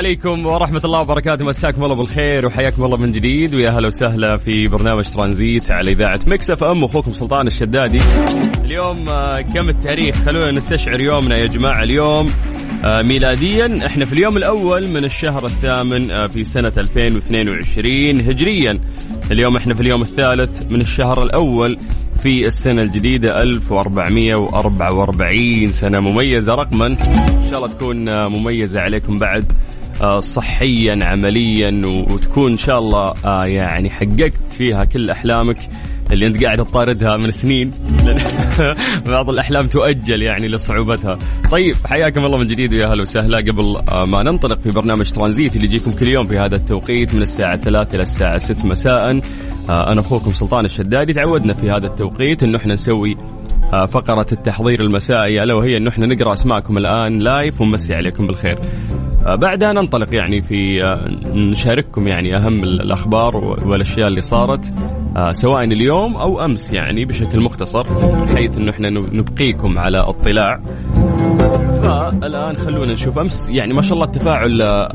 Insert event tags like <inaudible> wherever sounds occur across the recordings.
عليكم ورحمة الله وبركاته. مساكم الله بالخير وحياكم الله من جديد. ويا هلا وسهلا في برنامج ترانزيت على إذاعة Mix FM. أخوكم سلطان الشدادي. اليوم آه، كم التاريخ؟ خلونا نستشعر يومنا يا جماعة اليوم. آه، ميلاديا إحنا في اليوم الأول من الشهر الثامن آه، في سنة 2022 هجريا. اليوم إحنا في اليوم الثالث من الشهر الأول في السنة الجديدة 1444 سنة. مميزة رقما. إن شاء الله تكون مميزة عليكم بعد. صحيا عمليا وتكون إن شاء الله آه، يعني حققت فيها كل أحلامك اللي أنت قاعد تطاردها من سنين. <laughs> بعض الأحلام تؤجل يعني لصعوبتها. طيب حياكم الله من جديد ويا هلا وسهلا. قبل آه، ما ننطلق في برنامج ترانزيت اللي يجيكم كل يوم في هذا التوقيت من الساعة 3 إلى الساعة 6 مساء. آه، أنا أخوكم سلطان الشدادي تعودنا في هذا التوقيت أنه إحنا نسوي آه، فقرة التحضير المسائي ألا وهي أنه إحنا نقرأ أسماءكم الآن لايف ونمسي عليكم بالخير. آه، بعدها ننطلق يعني في آه، نشارككم يعني أهم ال- الأخبار والأشياء اللي صارت آه، سواء اليوم أو أمس يعني بشكل مختصر بحيث أنه إحنا نبقيكم على اطلاع. فالآن خلونا نشوف. أمس يعني ما شاء الله التفاعل آه،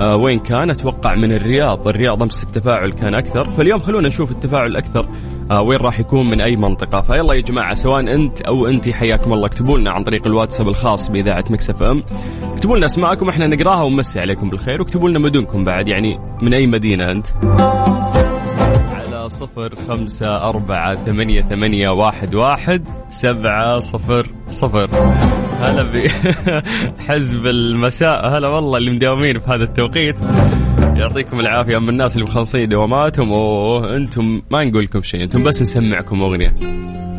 آه، وين كان؟ أتوقع من الرياض. الرياض أمس التفاعل كان أكثر. فاليوم خلونا نشوف التفاعل أكثر. آه، وين راح يكون من أي منطقة؟ فيلا يا جماعة سواء أنت أو أنت حياكم الله. اكتبوا لنا عن طريق الواتساب الخاص بإذاعة Mix FM. اكتبوا لنا أسماءكم إحنا نقراها ونمسي عليكم بالخير. واكتبوا لنا مدنكم بعد يعني من أي مدينة أنت؟ على صفر خمسة أربعة ثمانية ثمانية واحد واحد سبعة صفر صفر. هلا بحزب <laughs> المساء. هلا والله اللي مداومين في هذا التوقيت. يعطيكم العافية. أما الناس اللي مخلصين دواماتهم أوه أنتم ما نقول لكم شيء أنتم بس نسمعكم أغنية.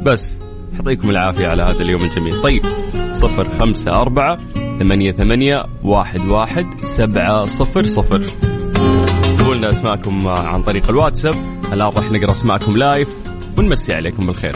بس يعطيكم العافية على هذا اليوم الجميل. طيب صفر خمسة أربعة ثمانية ثمانية واحد واحد سبعة صفر صفر. اكتبوا لنا أسماءكم عن طريق الواتساب. الآن راح نقرأ أسماءكم live ونمسي عليكم بالخير.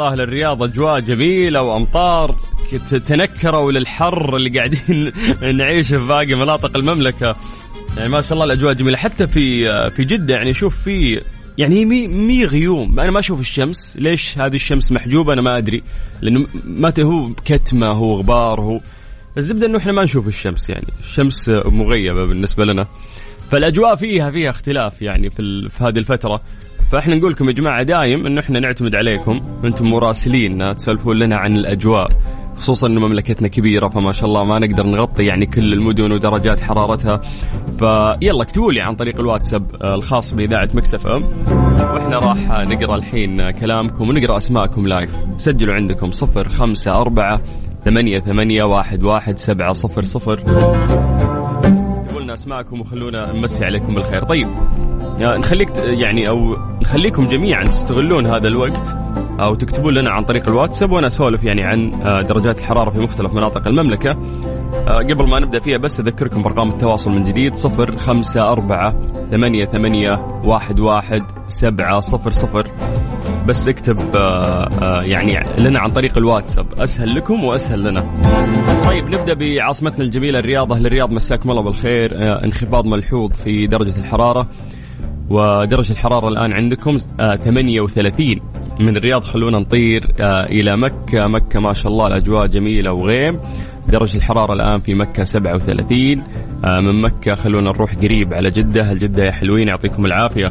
الله للرياض أجواء جميلة وأمطار. تنكروا للحر اللي قاعدين <laughs> نعيشه في باقي مناطق المملكة. يعني ما شاء الله الأجواء جميلة. حتى في في جدة يعني شوف في يعني مي مي غيوم. أنا ما أشوف الشمس. ليش هذه الشمس محجوبة؟ أنا ما أدري. لأنه ما هو كتمة هو غبار هو الزبدة إنه إحنا ما نشوف الشمس يعني. الشمس مغيبة بالنسبة لنا. فالأجواء فيها فيها اختلاف يعني في, في هذه الفترة. فاحنا نقول لكم يا جماعة دايم إنه إحنا نعتمد عليكم. أنتم مراسلين تسولفون لنا عن الأجواء. خصوصا ان مملكتنا كبيرة فما شاء الله ما نقدر نغطي يعني كل المدن ودرجات حرارتها. فيلا اكتبوا لي عن طريق الواتساب الخاص بإذاعة Mix FM. وإحنا راح نقرأ الحين كلامكم ونقرأ أسماءكم live سجلوا عندكم صفر خمسة أربعة ثمانية ثمانية واحد واحد سبعة صفر صفر. اكتبوا لنا أسماءكم وخلونا نمسي عليكم بالخير. طيب. نخليك يعني أو نخليكم جميعا تستغلون هذا الوقت أو تكتبون لنا عن طريق الواتساب وأنا أسولف يعني عن آه، درجات الحرارة في مختلف مناطق المملكة. آه، قبل ما نبدأ فيها بس أذكركم بأرقام التواصل من جديد صفر خمسة أربعة ثمانية ثمانية واحد واحد سبعة صفر صفر. بس اكتب آه، يعني لنا عن طريق الواتساب. أسهل لكم وأسهل لنا. طيب نبدأ بعاصمتنا الجميلة الرياض أهل الرياض مساكم الله بالخير. انخفاض ملحوظ في درجة الحرارة. ودرجة الحرارة الآن عندكم آه 38 من الرياض خلونا نطير آه إلى مكة. مكة ما شاء الله الأجواء جميلة وغيم. درجة الحرارة الآن في مكة 37 آه من مكة خلونا نروح قريب على جدة. هل جدة يا حلوين؟ يعطيكم العافية.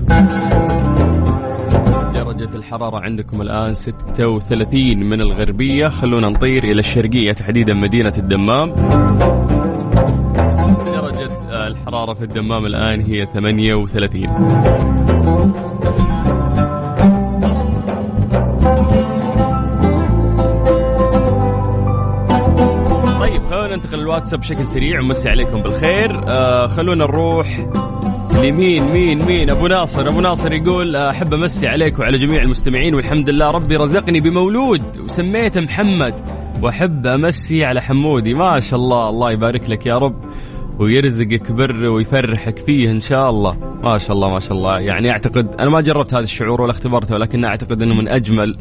درجة الحرارة عندكم الآن 36 من الغربية خلونا نطير إلى الشرقية تحديدا مدينة الدمام. آه، الحرارة في الدمام الآن هي 38 طيب خلونا ننتقل الواتساب بشكل سريع ومسي عليكم بالخير. آه خلونا نروح لمين؟ مين؟ مين؟ أبو ناصر. أبو ناصر يقول آه، أحب أمسي عليك وعلى جميع المستمعين والحمد لله ربي رزقني بمولود وسميته محمد وأحب أمسي على حمودي. ما شاء الله الله يبارك لك يا رب. ويرزقك بر ويفرحك فيه إن شاء الله ما شاء الله ما شاء الله يعني أعتقد أنا ما جربت هذا الشعور ولا اختبرته ولكن أعتقد إنه من أجمل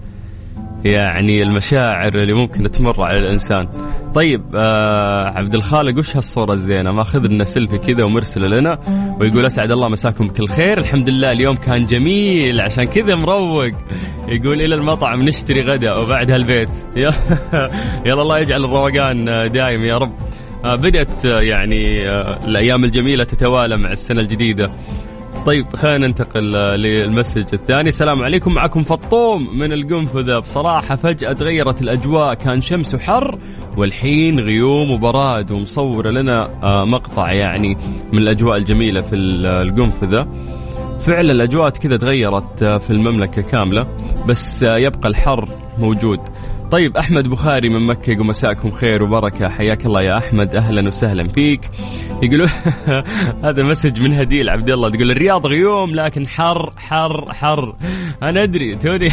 يعني المشاعر اللي ممكن تمر على الإنسان. طيب آه عبد الخالق وش هالصورة الزينة؟ ماخذ لنا سيلفي كذا ومرسله لنا ويقول أسعد الله مساكم بكل خير، الحمد لله اليوم كان جميل عشان كذا مروق. يقول إلى المطعم نشتري غدا وبعدها البيت. <laughs> يلا الله يجعل الروقان دايم يا رب. آه بدأت آه، يعني آه الأيام الجميلة تتوالى مع السنة الجديدة. طيب خلينا ننتقل للمسج الثاني. السلام عليكم معكم فطوم من القنفذة. بصراحة فجأة تغيرت الأجواء كان شمس وحر والحين غيوم وبراد ومصور لنا مقطع يعني من الأجواء الجميلة في ال- القنفذة. فعلا الأجواء كذا تغيرت في المملكة كاملة بس يبقى الحر موجود. طيب أحمد بخاري من مكة يقول مساكم خير وبركة. حياك الله يا أحمد. أهلا وسهلا فيك. يقولوا <laughs> هذا message من هديل عبد الله. تقول الرياض غيوم لكن حر حر حر. أنا أدري. توني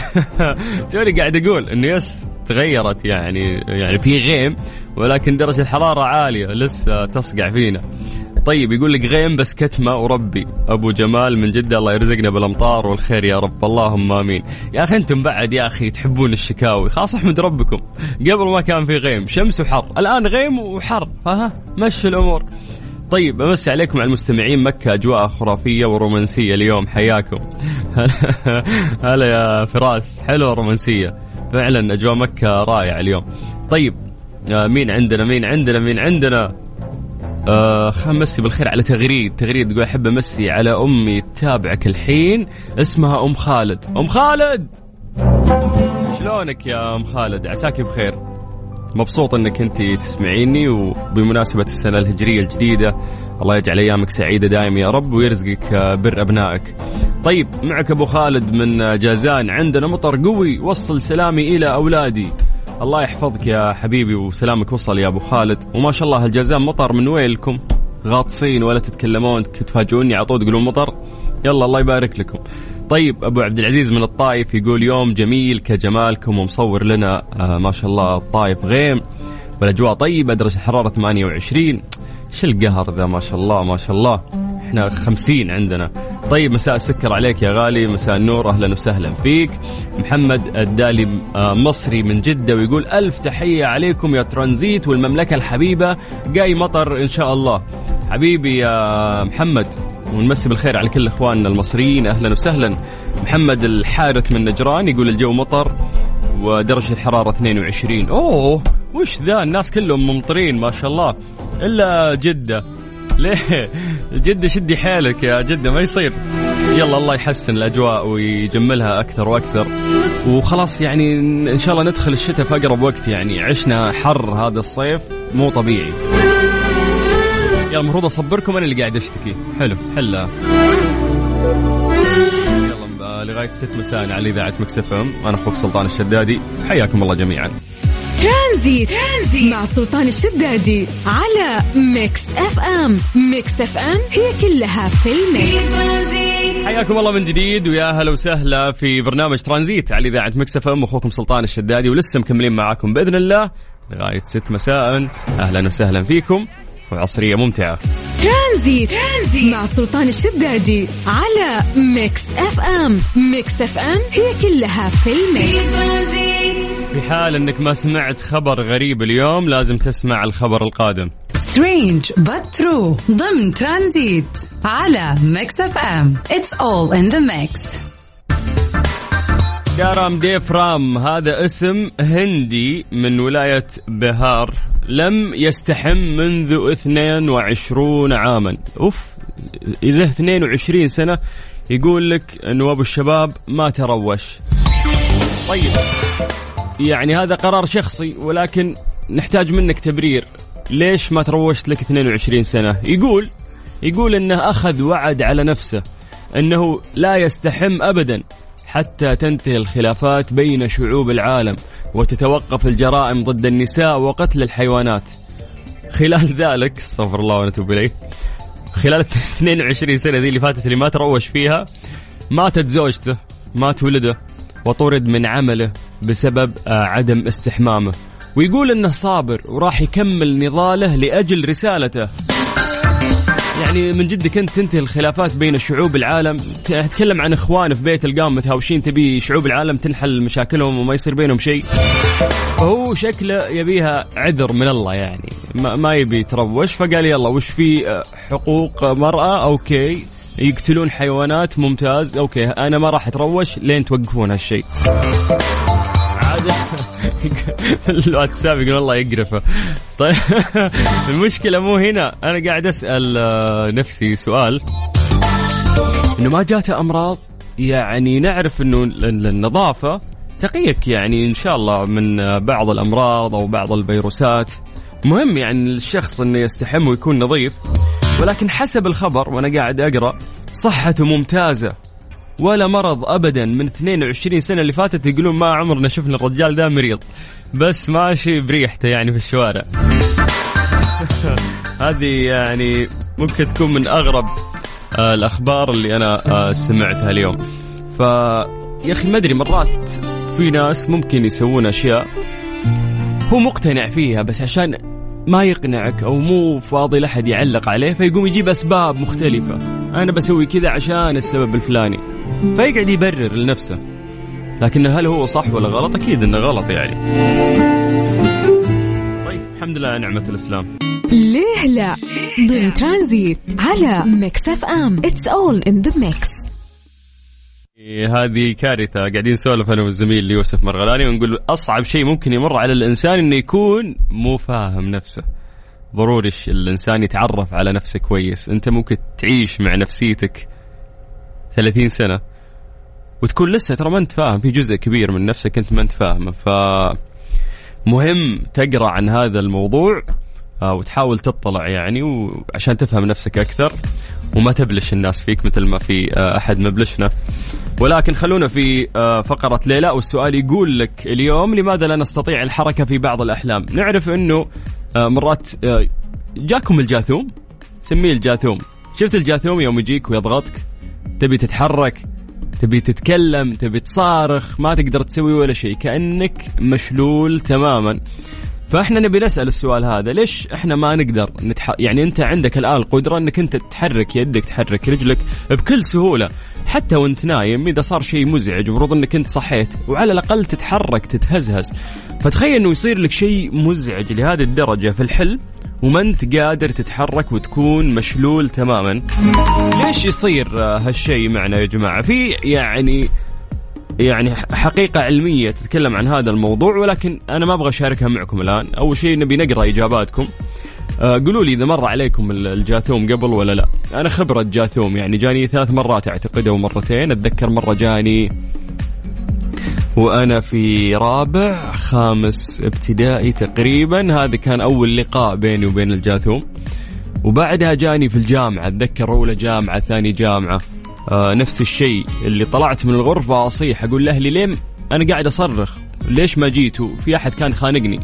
<laughs> توني قاعد أقول إنه yes تغيرت يعني يعني في غيم ولكن درجة الحرارة عالية. لسه تصقع فينا. طيب يقول لك غيم بس كتمة وربي. أبو جمال من جدة الله يرزقنا بالأمطار والخير يا رب. اللهم آمين. يا أخي أنتم بعد يا أخي تحبون الشكاوي خلاص احمد ربكم. قبل ما كان في غيم شمس وحر. الآن غيم وحر. فها مشي الأمور. طيب امسي عليكم على المستمعين مكة أجواء خرافية ورومانسية اليوم. حياكم. <laughs> هلا يا فراس. حلوة رومانسية. فعلا أجواء مكة رائعة اليوم. طيب آه، مين عندنا؟ مين عندنا؟ مين عندنا؟ آه نمسي بالخير على تغريد. تغريد تقول أحب أمسي على أمي تتابعك الحين. اسمها أم خالد. أم خالد! شلونك يا أم خالد؟ عساك بخير. مبسوط إنك أنت تسمعيني وبمناسبة السنة الهجرية الجديدة الله يجعل أيامك سعيدة دائما يا رب ويرزقك آه، بر أبنائك. طيب معك أبو خالد من جازان. عندنا مطر قوي. وصل سلامي إلى أولادي. الله يحفظك يا حبيبي وسلامك وصل يا أبو خالد. وما شاء الله الجازان مطر من وين لكم؟ غاطسين ولا تتكلمون تفاجئوني على طول تقولون مطر. يلا الله يبارك لكم. طيب أبو عبد العزيز من الطايف يقول يوم جميل كجمالكم ومصور لنا آه ما شاء الله الطايف غيم. والاجواء طيبة درجة الحراره 28 إيش القهر ذا؟ ما شاء الله ما شاء الله. إحنا 50 عندنا. طيب مساء السكر عليك يا غالي مساء النور أهلا وسهلا فيك. محمد الدالي آه، مصري من جدة ويقول ألف تحية عليكم يا ترانزيت والمملكة الحبيبة. جاي مطر إن شاء الله. حبيبي يا محمد ونمسي بالخير على كل إخواننا المصريين أهلا وسهلا. محمد الحارث من نجران يقول الجو مطر ودرجة الحرارة 22 أوه وش ذا؟ الناس كلهم ممطرين ما شاء الله. إلا جدة. ليه؟ جدة شدي حيلك يا جدة ما يصير. يلا الله يحسن الأجواء ويجملها أكثر وأكثر. وخلاص يعني إن شاء الله ندخل الشتاء في أقرب وقت يعني. عشنا حر هذا الصيف مو طبيعي. يلا المفروض أصبركم أنا اللي قاعد أشتكي. حلو حلها يلا لغاية 6 مساء على إذاعة Mix FM. أنا أخوك سلطان الشدادي. حياكم الله جميعا. Transit, Transit. مع سلطان الشدادي على Mix FM. Mix FM هي كلها في في الميكس. حياكم الله من جديد ويا هلا وسهلا في برنامج ترانزيت على إذاعة Mix FM. أخوكم سلطان الشدادي ولسه مكملين معاكم بإذن الله لغاية 6 مساء. أهلا وسهلا فيكم وعصريه ممتعة. Transit, Transit. مع سلطان الشدادي على Mix FM. Mix FM هي كلها في في ال mix Transit. في حال انك ما سمعت خبر غريب اليوم لازم تسمع الخبر القادم. strange but true. ضمن ترانزيت على Mix FM it's all in the mix كارام ديف رام هذا اسم هندي من ولاية بهار لم يستحم منذ 22 عاما. أوف له 22 سنة يقول لك انه ابو الشباب ما تروش. طيب. يعني هذا قرار شخصي ولكن نحتاج منك تبرير. ليش ما تروشت لك 22 سنة؟ يقول يقول إنه أخذ وعد على نفسه إنه لا يستحم ابدا حتى تنتهي الخلافات بين شعوب العالم وتتوقف الجرائم ضد النساء وقتل الحيوانات. خلال ذلك استغفر الله ونتوب إليه خلال 22 سنة ذي اللي فاتت اللي ما تروش فيها ماتت زوجته مات ولده وطرد من عمله بسبب آه، عدم استحمامه. ويقول إنه صابر وراح يكمل نضاله لأجل رسالته. يعني من جدك أنت تنتهي الخلافات بين شعوب العالم. تتكلم عن إخوان في بيت القام متهاوشين تبي شعوب العالم تنحل مشاكلهم وما يصير بينهم شيء. فهو شكله يبيها عذر من الله يعني. ما, ما يبي يتروش فقال يلا وش في آه، حقوق مرأة؟ أوكي. يقتلون حيوانات ممتاز. أوكي أنا ما راح أتروش لين توقفون هالشيء. <laughs> الواتساب يقول والله يقرفه. طيب <laughs> المشكلة مو هنا. أنا قاعد أسأل آه، نفسي سؤال. إنه ما جاته أمراض؟ يعني نعرف إنه ال- النظافة تقيك يعني إن شاء الله من آه، بعض الأمراض أو بعض الفيروسات. مهم يعني الشخص إنه يستحم ويكون نظيف. ولكن حسب الخبر وأنا قاعد أقرأ صحته ممتازة. ولا مرض ابدا من 22 سنة اللي فاتت يقولون ما عمرنا شفنا الرجال ده مريض. بس ماشي بريحته يعني في الشوارع. <laughs> هذه يعني ممكن تكون من أغرب آه، الأخبار اللي أنا آه، سمعتها اليوم. ف يا أخي ما أدري مرات في ناس ممكن يسوون أشياء هو مقتنع فيها بس عشان ما يقنعك أو مو فاضي لحد يعلق عليه فيقوم يجيب أسباب مختلفة. أنا بسوي كذا عشان السبب الفلاني. فيقعد يبرر لنفسه. لكن هل هو صح ولا غلط؟ أكيد إنه غلط يعني. طيب الحمد لله نعمة الإسلام. ليه لا؟ ضمن ترانزيت على Mix FM. it's all in the mix هذه كارثة. قاعدين نسولف أنا والزميل يوسف مرغلاني ونقول أصعب شيء ممكن يمر على الإنسان إنه يكون مو فاهم نفسه. ضروري الإنسان يتعرف على نفسه كويس. أنت ممكن تعيش مع نفسيتك 30 سنة وتكون لسه ترى ما أنت فاهم. في جزء كبير من نفسك أنت ما أنت فاهمه. ف مهم تقرأ عن هذا الموضوع. وتحاول تطلع يعني وعشان تفهم نفسك أكثر وما تبلش الناس فيك مثل ما في آه، أحد مبلشنا. ولكن خلونا في آه، فقرة ليلى والسؤال يقول لك اليوم لماذا لا نستطيع الحركة في بعض الأحلام؟ نعرف آه، مرات آه، جاكم الجاثوم؟ سميه الجاثوم. شفت الجاثوم يوم يجيك ويضغطك؟ تبي تتحرك تبي تتكلم تبي تصارخ ما تقدر تسوي ولا شيء كأنك مشلول تماما. فاحنا نبي نسأل السؤال هذا ليش إحنا ما نقدر نتح... يعني انت عندك الان القدرة انك انت تحرك يدك تحرك رجلك بكل سهولة حتى وانت نايم إذا صار شيء مزعج المفروض انك انت صحيت وعلى الأقل تتحرك تتهزهز. فتخيل إنه يصير لك شيء مزعج لهذه الدرجة في الحلم وما انت قادر تتحرك وتكون مشلول تماما. ليش يصير هالشيء معنا يا جماعة؟ في يعني يعني حقيقة علمية تتكلم عن هذا الموضوع ولكن أنا ما أبغى أشاركها معكم الآن. أول شيء نبي نقرأ إجاباتكم. آه، قولوا لي إذا مر عليكم ال- الجاثوم قبل ولا لا. أنا خبرة جاثوم يعني جاني ثلاث مرات أعتقد أو مرتين. أتذكر مرة جاني وأنا في رابع خامس ابتدائي تقريبا. هذا كان أول لقاء بيني وبين الجاثوم. وبعدها جاني في الجامعة أتذكر أولى جامعة ثاني جامعة. آه نفس الشيء اللي طلعت من الغرفة أصيح أقول لأهلي ليه أنا قاعد أصرخ ليش ما جيتوا في أحد كان خانقني.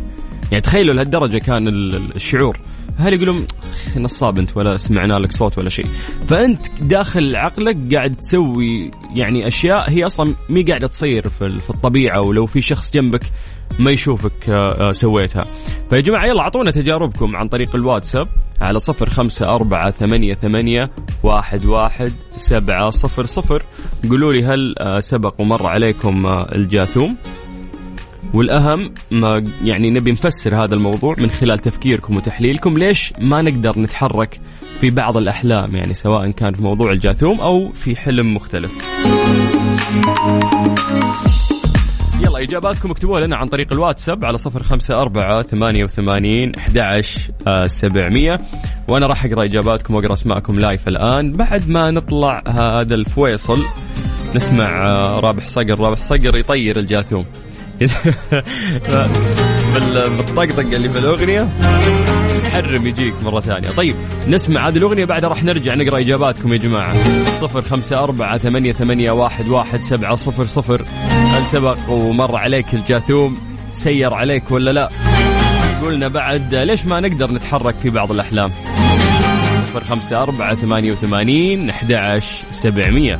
يعني تخيلوا لهالدرجة كان ال- ال- الشعور. هل يقولون "أخ، نصاب أنت ولا سمعنا لك صوت ولا شيء. فأنت داخل عقلك قاعد تسوي يعني أشياء هي أصلا مي قاعدة تصير في ال- في الطبيعة ولو في شخص جنبك ما يشوفك آه، آه، سويتها. فيا جماعة يلا أعطونا تجاربكم عن طريق الواتساب على صفر خمسة أربعة ثمانية ثمانية واحد واحد سبعة صفر صفر. قولوا لي هل آه، سبق ومر عليكم الجاثوم؟ والأهم ما يعني نبي نفسر هذا الموضوع من خلال تفكيركم وتحليلكم. ليش ما نقدر نتحرك في بعض الأحلام؟ يعني سواء كان في موضوع الجاثوم أو في حلم مختلف. يلا إجاباتكم اكتبوها لنا عن طريق الواتساب على صفر خمسة أربعة ثمانية وثمانين أحد سبعمية. وأنا راح أقرأ إجاباتكم وأقرأ أسماءكم لايف الآن. بعد ما نطلع هذا الفويصل نسمع آه، رابح صقر. رابح صقر يطير الجاثوم. <laughs> بالطقطق اللي في الأغنية حرم يجيك مرة ثانية. طيب نسمع هذه الأغنية بعدها راح نرجع نقرأ إجاباتكم يا جماعة. صفر خمسة أربعة ثمانية, ثمانية واحد, واحد سبعة صفر صفر. هل سبق ومر عليك الجاثوم؟ سير عليك ولا لا؟ قلنا بعد ليش ما نقدر نتحرك في بعض الأحلام؟ صفر خمسة أربعة ثمانية وثمانين أحد سبعمية.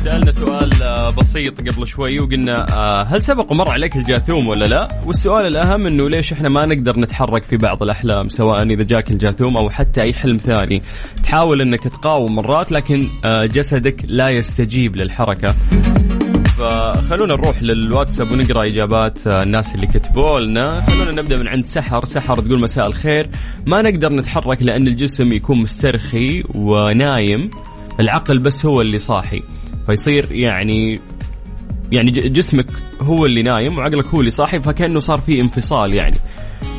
سألنا سؤال آه، بسيط قبل شوي وقلنا آه، هل سبق ومر عليك الجاثوم ولا لا؟ والسؤال الأهم أنه ليش إحنا ما نقدر نتحرك في بعض الأحلام سواء إذا جاك الجاثوم أو حتى أي حلم ثاني. تحاول أنك تقاوم مرات لكن آه، جسدك لا يستجيب للحركة. فخلونا نروح للواتساب ونقرأ إجابات الناس اللي كتبوا لنا خلونا نبدأ من عند سحر. سحر تقول مساء الخير. ما نقدر نتحرك لأن الجسم يكون مسترخي ونايم. العقل بس هو اللي صاحي. فيصير يعني يعني جسمك هو اللي نايم وعقلك هو اللي صاحي فكأنه صار في انفصال يعني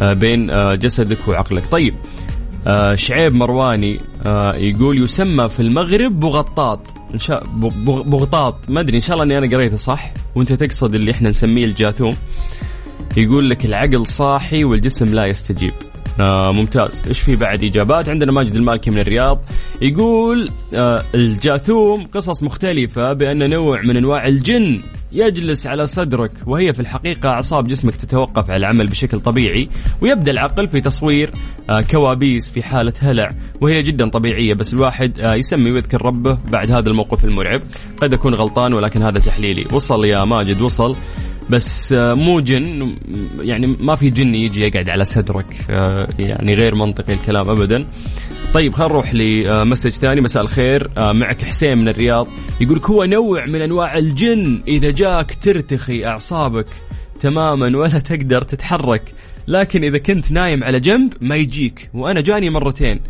آه، بين آه، جسدك وعقلك. طيب آه، شعيب مرواني يقول يسمى في المغرب بغطاط. إن شاء بغطاط. ما أدري إن شاء الله إني أنا قريته صح؟ وأنت تقصد اللي إحنا نسميه الجاثوم. يقول لك العقل صاحي والجسم لا يستجيب. آه ممتاز. إيش في بعد إجابات؟ عندنا ماجد المالكي من الرياض يقول آه الجاثوم قصص مختلفة بأن نوع من أنواع الجن يجلس على صدرك وهي في الحقيقة أعصاب جسمك تتوقف على العمل بشكل طبيعي ويبدأ العقل في تصوير آه كوابيس في حالة هلع وهي جدا طبيعية بس الواحد آه يسمي ويذكر ربه بعد هذا الموقف المرعب. قد أكون غلطان ولكن هذا تحليلي. وصل يا ماجد وصل. بس آه، مو جن يعني ما في جن يجي يقعد على صدرك آه، يعني غير منطقي الكلام ابدا. طيب خلينا نروح لمسج ثاني. مساء الخير آه، معك حسين من الرياض. يقول هو نوع من أنواع الجن إذا جاك ترتخي أعصابك تماما ولا تقدر تتحرك لكن إذا كنت نايم على جنب ما يجيك. وأنا جاني مرتين.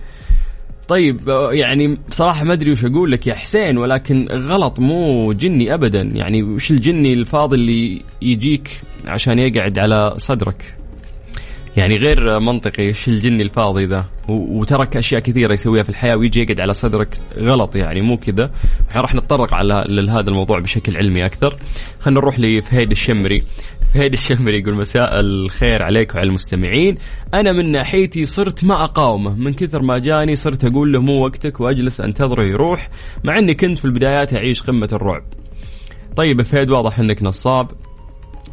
طيب يعني بصراحة ما أدري وش أقول لك يا حسين ولكن غلط مو جني أبدا. يعني وش الجني الفاضي اللي يجيك عشان يقعد على صدرك؟ يعني غير منطقي إيش الجني الفاضي ذا؟ وترك أشياء كثيرة يسويها في الحياة ويجي يقعد على صدرك. غلط يعني مو كذا. راح نتطرق على لهذا الموضوع بشكل علمي أكثر. خلينا نروح لفهيد الشمري. فهيد الشمري يقول مساء الخير عليك وعلى المستمعين. أنا من ناحيتي صرت ما أقاومه. من كثر ما جاني صرت أقول له مو وقتك وأجلس أنتظره يروح مع إني كنت في البدايات أعيش قمة الرعب. طيب فهيد واضح إنك نصاب.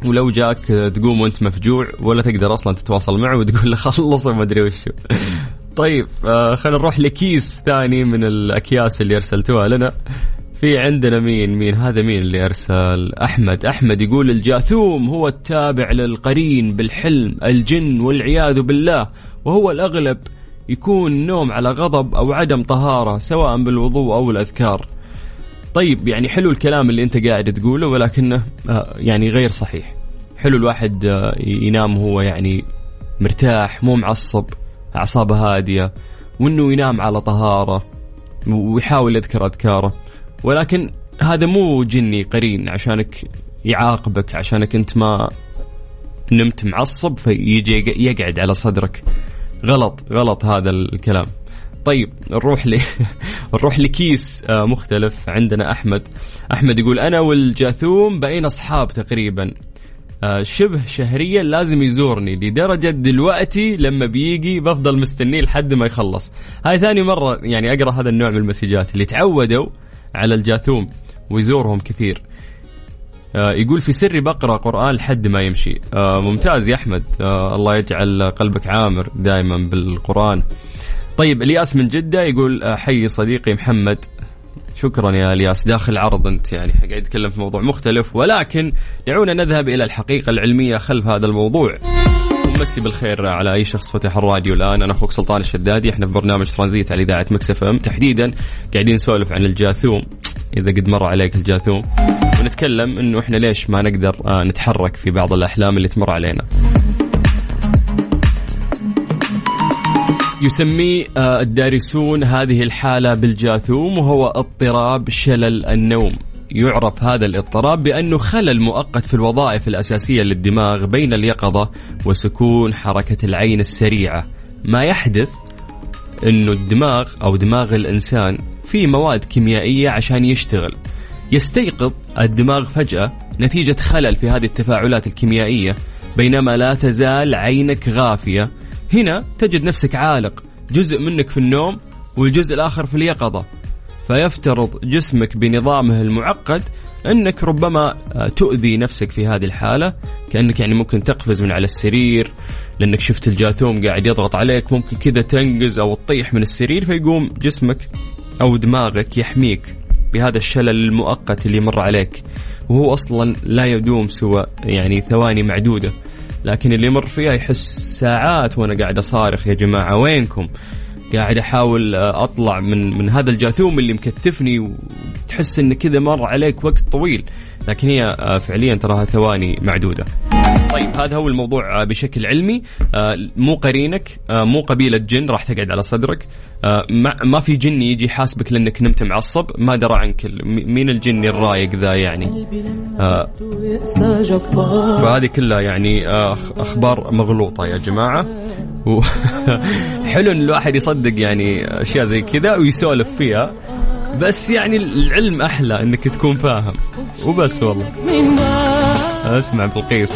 ولو جاك تقوم وأنت مفجوع ولا تقدر أصلا تتواصل معه وتقول له خلص وما أدري وشو. طيب آه خلينا نروح لكيس ثاني من الأكياس اللي أرسلتوها لنا. في عندنا مين؟ مين؟ هذا مين اللي أرسل؟ أحمد. أحمد يقول الجاثوم هو التابع للقرين بالحلم الجن والعياذ بالله وهو الأغلب يكون نوم على غضب أو عدم طهارة سواء بالوضوء أو الأذكار. طيب يعني حلو الكلام اللي أنت قاعد تقوله ولكنه آه، يعني غير صحيح. حلو الواحد آه، ينام وهو يعني مرتاح مو معصب أعصابه هادية وإنه ينام على طهارة ويحاول يذكر أذكاره. ولكن هذا مو جني قرين عشانك يعاقبك عشانك انت ما نمت معصب فيجي يقعد على صدرك. غلط غلط هذا الكلام. طيب نروح ل <laughs> نروح لكيس آه، مختلف عندنا أحمد. أحمد يقول أنا والجاثوم بقينا أصحاب تقريبا. آه، شبه شهريا لازم يزورني لدرجة دلوقتي لما بيجي بفضل مستنيه لحد ما يخلص. هاي ثاني مرة يعني أقرأ هذا النوع من المسجات. اللي تعودوا على الجاثوم ويزورهم كثير. آه، يقول في سري بقرأ قرآن لحد ما يمشي. آه، ممتاز يا أحمد. آه، الله يجعل قلبك عامر دائما بالقرآن. طيب الياس من جدة يقول حي صديقي محمد. شكرا يا الياس. داخل عرض أنت يعني قاعد يتكلم في موضوع مختلف ولكن دعونا نذهب إلى الحقيقة العلمية خلف هذا الموضوع. ومسي بالخير على أي شخص فتح الراديو الآن. أنا أخوك سلطان الشدادي. إحنا في برنامج ترانزيت على إذاعة مكسف إم. تحديدا قاعدين نسولف عن الجاثوم. إذا قد مر عليك الجاثوم. ونتكلم إنه إحنا ليش ما نقدر آه، نتحرك في بعض الأحلام اللي تمر علينا. يسمي آه، الدارسون هذه الحالة بالجاثوم وهو اضطراب شلل النوم. يعرف هذا الاضطراب بأنه خلل مؤقت في الوظائف الأساسية للدماغ بين اليقظة وسكون حركة العين السريعة. ما يحدث أنه الدماغ أو دماغ الإنسان في مواد كيميائية عشان يشتغل. يستيقظ الدماغ فجأة نتيجة خلل في هذه التفاعلات الكيميائية بينما لا تزال عينك غافية. هنا تجد نفسك عالق جزء منك في النوم والجزء الآخر في اليقظة. فيفترض جسمك بنظامه المعقد أنك ربما آه، تؤذي نفسك في هذه الحالة كأنك يعني ممكن تقفز من على السرير لأنك شفت الجاثوم قاعد يضغط عليك ممكن كذا تنقز أو تطيح من السرير فيقوم جسمك أو دماغك يحميك بهذا الشلل المؤقت اللي مر عليك وهو أصلا لا يدوم سوى يعني ثواني معدودة لكن اللي يمر فيها يحس ساعات وأنا قاعد أصارخ يا جماعة وينكم؟ قاعد أحاول أطلع من من هذا الجاثوم اللي مكتفني وتحس إن كذا مر عليك وقت طويل. لكن هي آه، فعليا تراها ثواني معدودة. طيب. هذا هو الموضوع آه، بشكل علمي. مو قرينك مو قبيلة جن راح تقعد على صدرك. ما في جني يجي يحاسبك لأنك نمت معصب ما درى عنك مين الجني الرايق ذا يعني؟ فهذه كلها يعني أخبار مغلوطة يا جماعة. <laughs> حلو إن الواحد يصدق يعني أشياء زي كذا ويسولف فيها. بس يعني العلم أحلى إنك تكون فاهم. وبس والله. أسمع بلقيس.